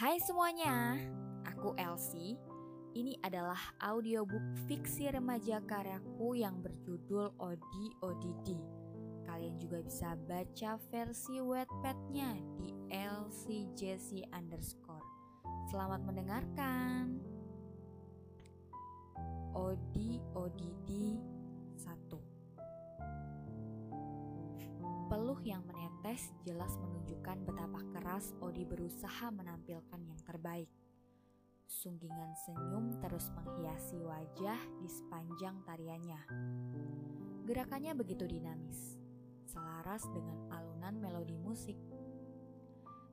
Hai semuanya, aku Elsie. Ini adalah audiobook fiksi remaja karyaku yang berjudul Odi Odidi. Kalian juga bisa baca versi Wattpad-nya di lcjc underscore. Selamat mendengarkan. Odi Odidi 1 Peluh yang menetes jelas menunjukkan betapa keras Odi berusaha menampilkan yang terbaik. Sunggingan senyum terus menghiasi wajah di sepanjang tariannya. Gerakannya begitu dinamis, selaras dengan alunan melodi musik.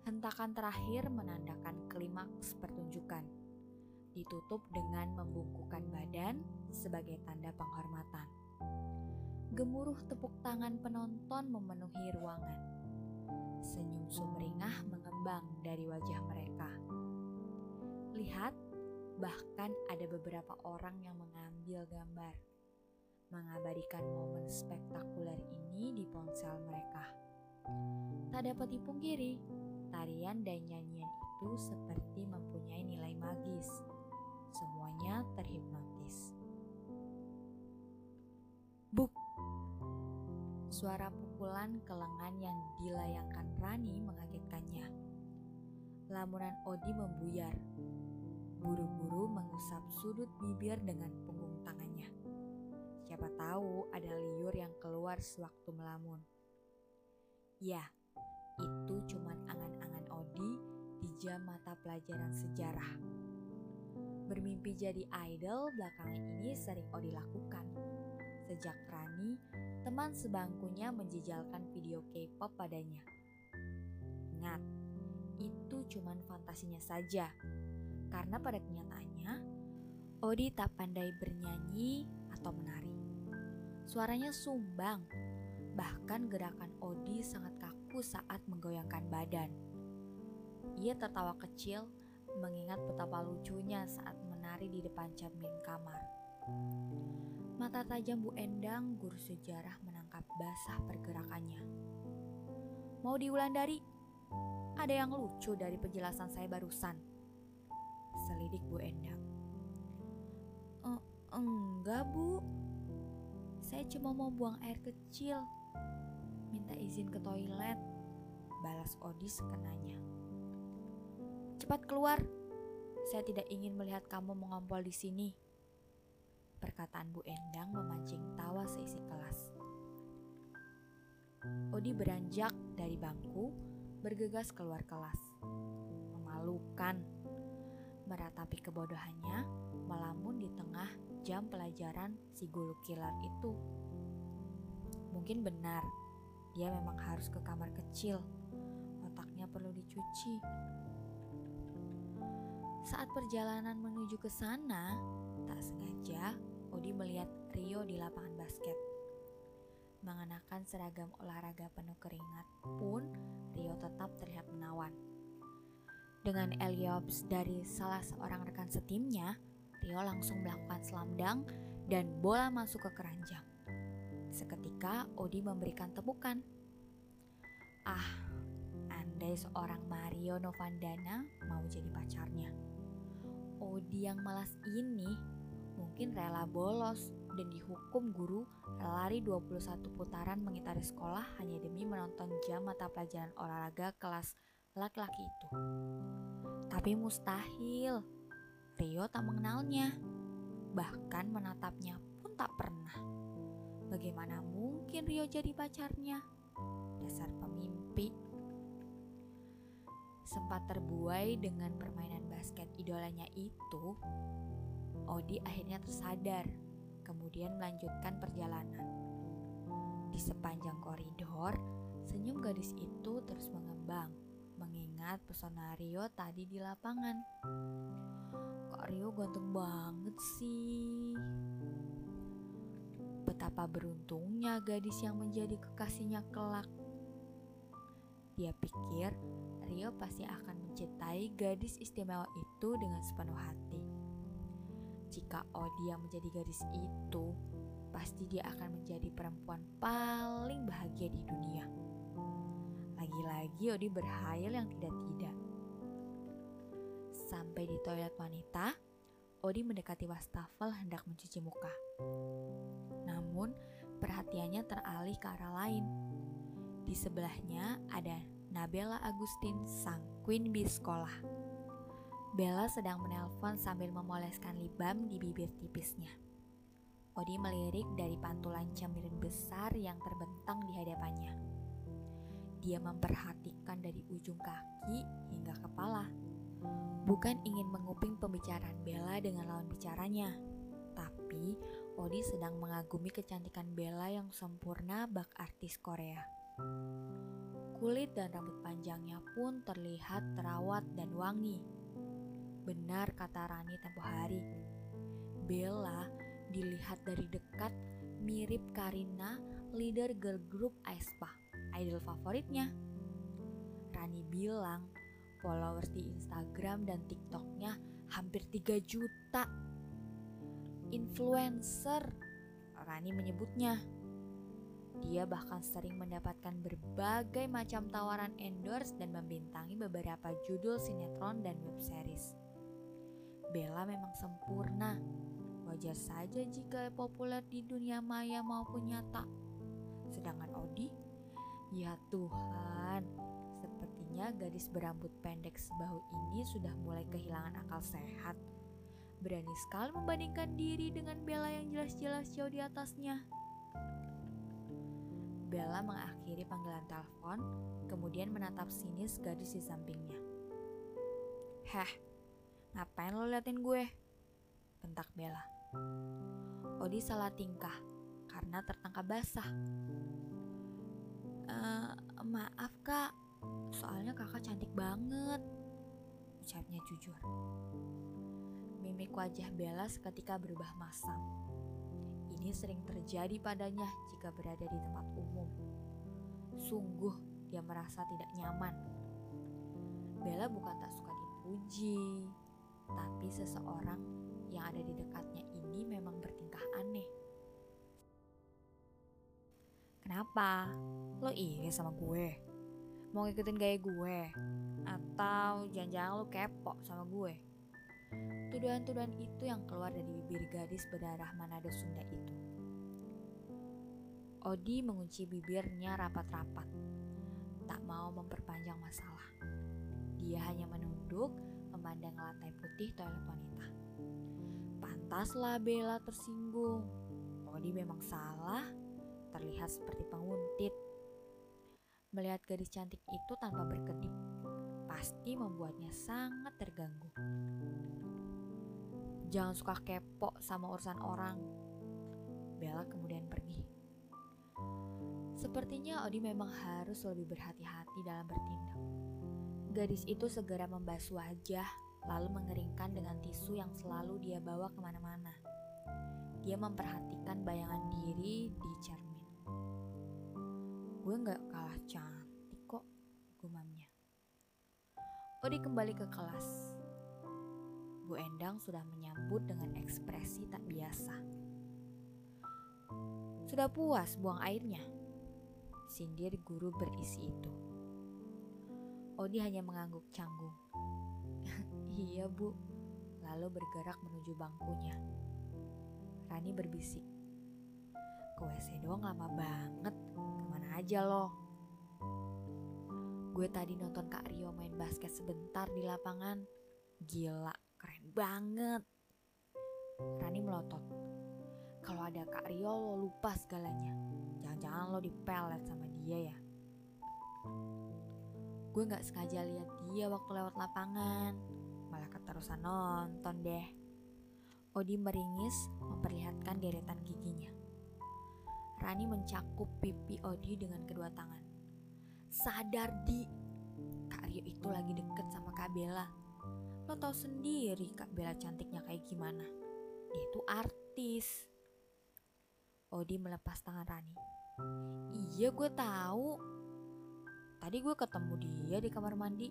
Hentakan terakhir menandakan klimaks pertunjukan. Ditutup dengan membungkukkan badan sebagai tanda penghormatan. Gemuruh tepuk tangan penonton memenuhi ruangan. Senyum sumringah mengembang dari wajah mereka Lihat, bahkan ada beberapa orang yang mengambil gambar, mengabadikan momen spektakuler ini di ponsel mereka. Tak dapat dipungkiri, tarian dan nyanyian itu seperti mempunyai nilai magis. Semuanya terhipnotis. Suara pukulan ke lengan yang dilayangkan Rani mengagetkannya. Lamunan Odi membuyar, buru-buru mengusap sudut bibir dengan punggung tangannya. Siapa tahu ada liur yang keluar sewaktu melamun. Ya, itu cuman angan-angan Odi di jam mata pelajaran sejarah. Bermimpi jadi idol belakangan ini sering Odi lakukan. Sejak Rani, teman sebangkunya menjejalkan video K-pop padanya. Ingat, itu cuman fantasinya saja karena pada kenyataannya Odi tak pandai bernyanyi atau menari. Suaranya sumbang, bahkan gerakan Odi sangat kaku saat menggoyangkan badan. Ia tertawa kecil mengingat betapa lucunya saat menari di depan cermin kamar. Mata tajam Bu Endang, guru sejarah menangkap basah pergerakannya. Mau diulang dari? Ada yang lucu dari penjelasan saya barusan selidik Bu Endang. Oh, enggak Bu, saya cuma mau buang air kecil. Minta izin ke toilet, balas Odi sekenanya. Cepat keluar, saya tidak ingin melihat kamu mengompol di sini. Perkataan Bu Endang memancing tawa seisi kelas. Odi beranjak dari bangku, bergegas keluar kelas. Memalukan meratapi kebodohannya, melamun di tengah jam pelajaran si gulu killer itu. Mungkin benar, dia memang harus ke kamar kecil. Otaknya perlu dicuci. Saat perjalanan menuju ke sana, tak sengaja Odi melihat Rio di lapangan basket. Mengenakan seragam olahraga penuh keringat pun, Rio tetap terlihat menawan. Dengan Eliops dari salah seorang rekan setimnya, Rio langsung melakukan slamdang dan bola masuk ke keranjang. Seketika Odi memberikan tepukan. Ah, andai seorang Mario Novandana mau jadi pacarnya. Odi yang malas ini mungkin rela bolos dan dihukum guru lari 21 putaran mengitari sekolah hanya demi menonton jam mata pelajaran olahraga kelas laki-laki itu. Tapi mustahil, Rio tak mengenalnya, bahkan menatapnya pun tak pernah. Bagaimana mungkin Rio jadi pacarnya? Dasar pemimpi. Sempat terbuai dengan permainan basket idolanya itu, Odi akhirnya tersadar, kemudian melanjutkan perjalanan. Di sepanjang koridor, senyum gadis itu terus mengembang mengingat pesona Rio tadi di lapangan. Kok Rio ganteng banget sih? Betapa beruntungnya gadis yang menjadi kekasihnya kelak. Dia pikir Rio pasti akan mencintai gadis istimewa itu dengan sepenuh hati. Jika Odia menjadi gadis itu, pasti dia akan menjadi perempuan paling bahagia di dunia. Lagi-lagi Odi berhayal yang tidak-tidak. Sampai di toilet wanita, Odi mendekati wastafel hendak mencuci muka. Namun, perhatiannya teralih ke arah lain. Di sebelahnya ada Nabella Agustin, sang queen bee sekolah. Bella sedang menelpon sambil memoleskan libam di bibir tipisnya. Odi melirik dari pantulan cemirin besar yang terbentang di hadapannya. Dia memperhatikan dari ujung kaki hingga kepala bukan ingin menguping pembicaraan Bella dengan lawan bicaranya, tapi Odi sedang mengagumi kecantikan Bella yang sempurna bak artis Korea. Kulit dan rambut panjangnya pun terlihat terawat dan wangi. Benar kata Rani tempo hari. Bella dilihat dari dekat mirip Karina, leader girl group Aespa, idol favoritnya. Rani bilang Followers di Instagram dan TikToknya hampir 3 juta. Influencer, Rani menyebutnya. Dia bahkan sering mendapatkan berbagai macam tawaran endorse dan membintangi beberapa judul sinetron dan web series. Bella memang sempurna. Wajar saja jika populer di dunia maya maupun nyata. Sedangkan Odi, ya Tuhan, Sepertinya gadis berambut pendek sebahu ini sudah mulai kehilangan akal sehat. Berani sekali membandingkan diri dengan Bella yang jelas-jelas jauh di atasnya. Bella mengakhiri panggilan telepon, kemudian menatap sinis gadis di sampingnya. Heh, ngapain lo liatin gue? Bentak Bella. Odi salah tingkah karena tertangkap basah. Uh, maaf kak, Soalnya kakak cantik banget, ucapnya jujur. Mimik wajah Bella seketika berubah masam. Ini sering terjadi padanya jika berada di tempat umum. Sungguh dia merasa tidak nyaman. Bella bukan tak suka dipuji, tapi seseorang yang ada di dekatnya ini memang bertingkah aneh. Kenapa? Lo iri sama gue? mau ngikutin gaya gue atau jangan-jangan lo kepo sama gue tuduhan-tuduhan itu yang keluar dari bibir gadis berdarah Manado Sunda itu Odi mengunci bibirnya rapat-rapat tak mau memperpanjang masalah dia hanya menunduk memandang lantai putih toilet wanita pantaslah Bella tersinggung Odi memang salah terlihat seperti penguntit Melihat gadis cantik itu tanpa berkedip pasti membuatnya sangat terganggu. Jangan suka kepo sama urusan orang. Bella kemudian pergi. Sepertinya Odi memang harus lebih berhati-hati dalam bertindak. Gadis itu segera membasuh wajah, lalu mengeringkan dengan tisu yang selalu dia bawa ke mana-mana. Dia memperhatikan bayangan diri di cermin gue gak kalah cantik kok, gumamnya. Odi kembali ke kelas. Bu Endang sudah menyambut dengan ekspresi tak biasa. Sudah puas buang airnya? Sindir guru berisi itu. Odi hanya mengangguk canggung. iya bu, lalu bergerak menuju bangkunya. Rani berbisik. Ke WC doang lama banget, aja loh. Gue tadi nonton Kak Rio main basket sebentar di lapangan. Gila, keren banget. Rani melotot. Kalau ada Kak Rio lo lupa segalanya. Jangan-jangan lo dipelet sama dia ya. Gue gak sengaja lihat dia waktu lewat lapangan. Malah keterusan nonton deh. Odi meringis memperlihatkan deretan giginya. Rani mencakup pipi Odi dengan kedua tangan. Sadar di, Kak Rio itu lagi deket sama Kak Bella. Lo tau sendiri Kak Bella cantiknya kayak gimana. Dia itu artis. Odi melepas tangan Rani. Iya gue tahu. Tadi gue ketemu dia di kamar mandi.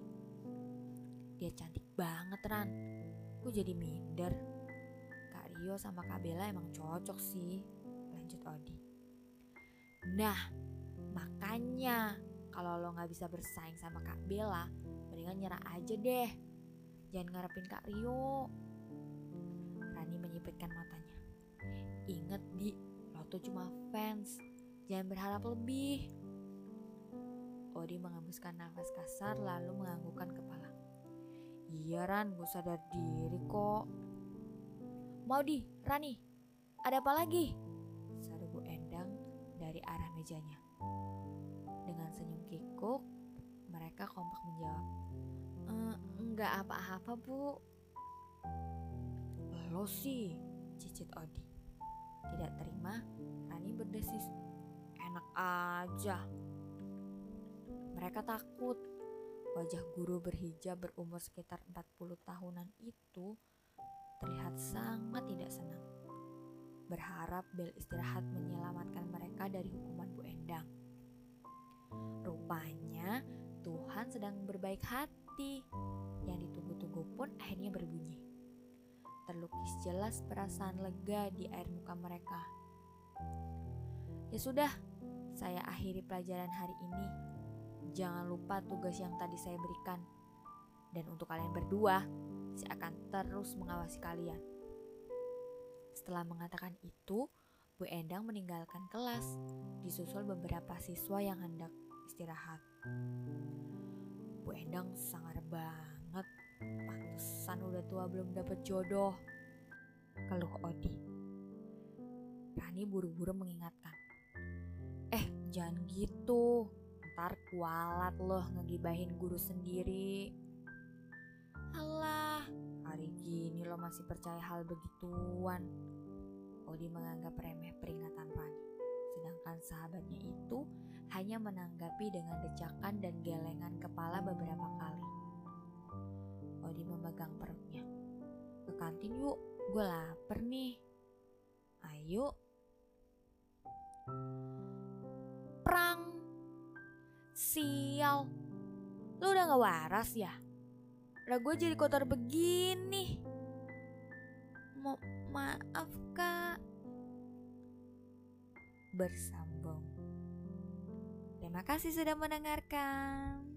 Dia cantik banget Ran. Gue jadi minder. Kak Rio sama Kak Bella emang cocok sih. Lanjut Odi. Nah, makanya kalau lo gak bisa bersaing sama Kak Bella, mendingan nyerah aja deh. jangan ngarepin Kak Rio. Rani menyipitkan matanya. Ingat di, lo tuh cuma fans, jangan berharap lebih. Odi mengembuskan nafas kasar lalu menganggukkan kepala. Iya Ran, gue sadar diri kok. Mau di, Rani, ada apa lagi? Saru Bu Endang dari arah mejanya. Dengan senyum kikuk, mereka kompak menjawab. E, enggak apa-apa bu. Lo sih, cicit Odi. Tidak terima, Rani berdesis. Enak aja. Mereka takut. Wajah guru berhijab berumur sekitar 40 tahunan itu terlihat sangat tidak senang. Berharap bel istirahat menyelamatkan mereka dari hukuman Bu Endang. Rupanya Tuhan sedang berbaik hati. Yang ditunggu-tunggu pun akhirnya berbunyi. Terlukis jelas perasaan lega di air muka mereka. Ya sudah, saya akhiri pelajaran hari ini. Jangan lupa tugas yang tadi saya berikan. Dan untuk kalian berdua, saya akan terus mengawasi kalian. Setelah mengatakan itu, Bu Endang meninggalkan kelas, disusul beberapa siswa yang hendak istirahat. Bu Endang sangar banget, pantesan udah tua belum dapat jodoh. Keluh Odi. Rani buru-buru mengingatkan. Eh, jangan gitu ntar kualat loh ngegibahin guru sendiri. Alah, hari gini lo masih percaya hal begituan. Odi menganggap remeh peringatan Rani. Sedangkan sahabatnya itu hanya menanggapi dengan decakan dan gelengan kepala beberapa kali. Odi memegang perutnya. Ke kantin yuk, gue lapar nih. Ayo. Prang. Sial, lu udah gak waras ya? Udah gue jadi kotor begini. Mo maaf kak. Bersambung. Terima kasih sudah mendengarkan.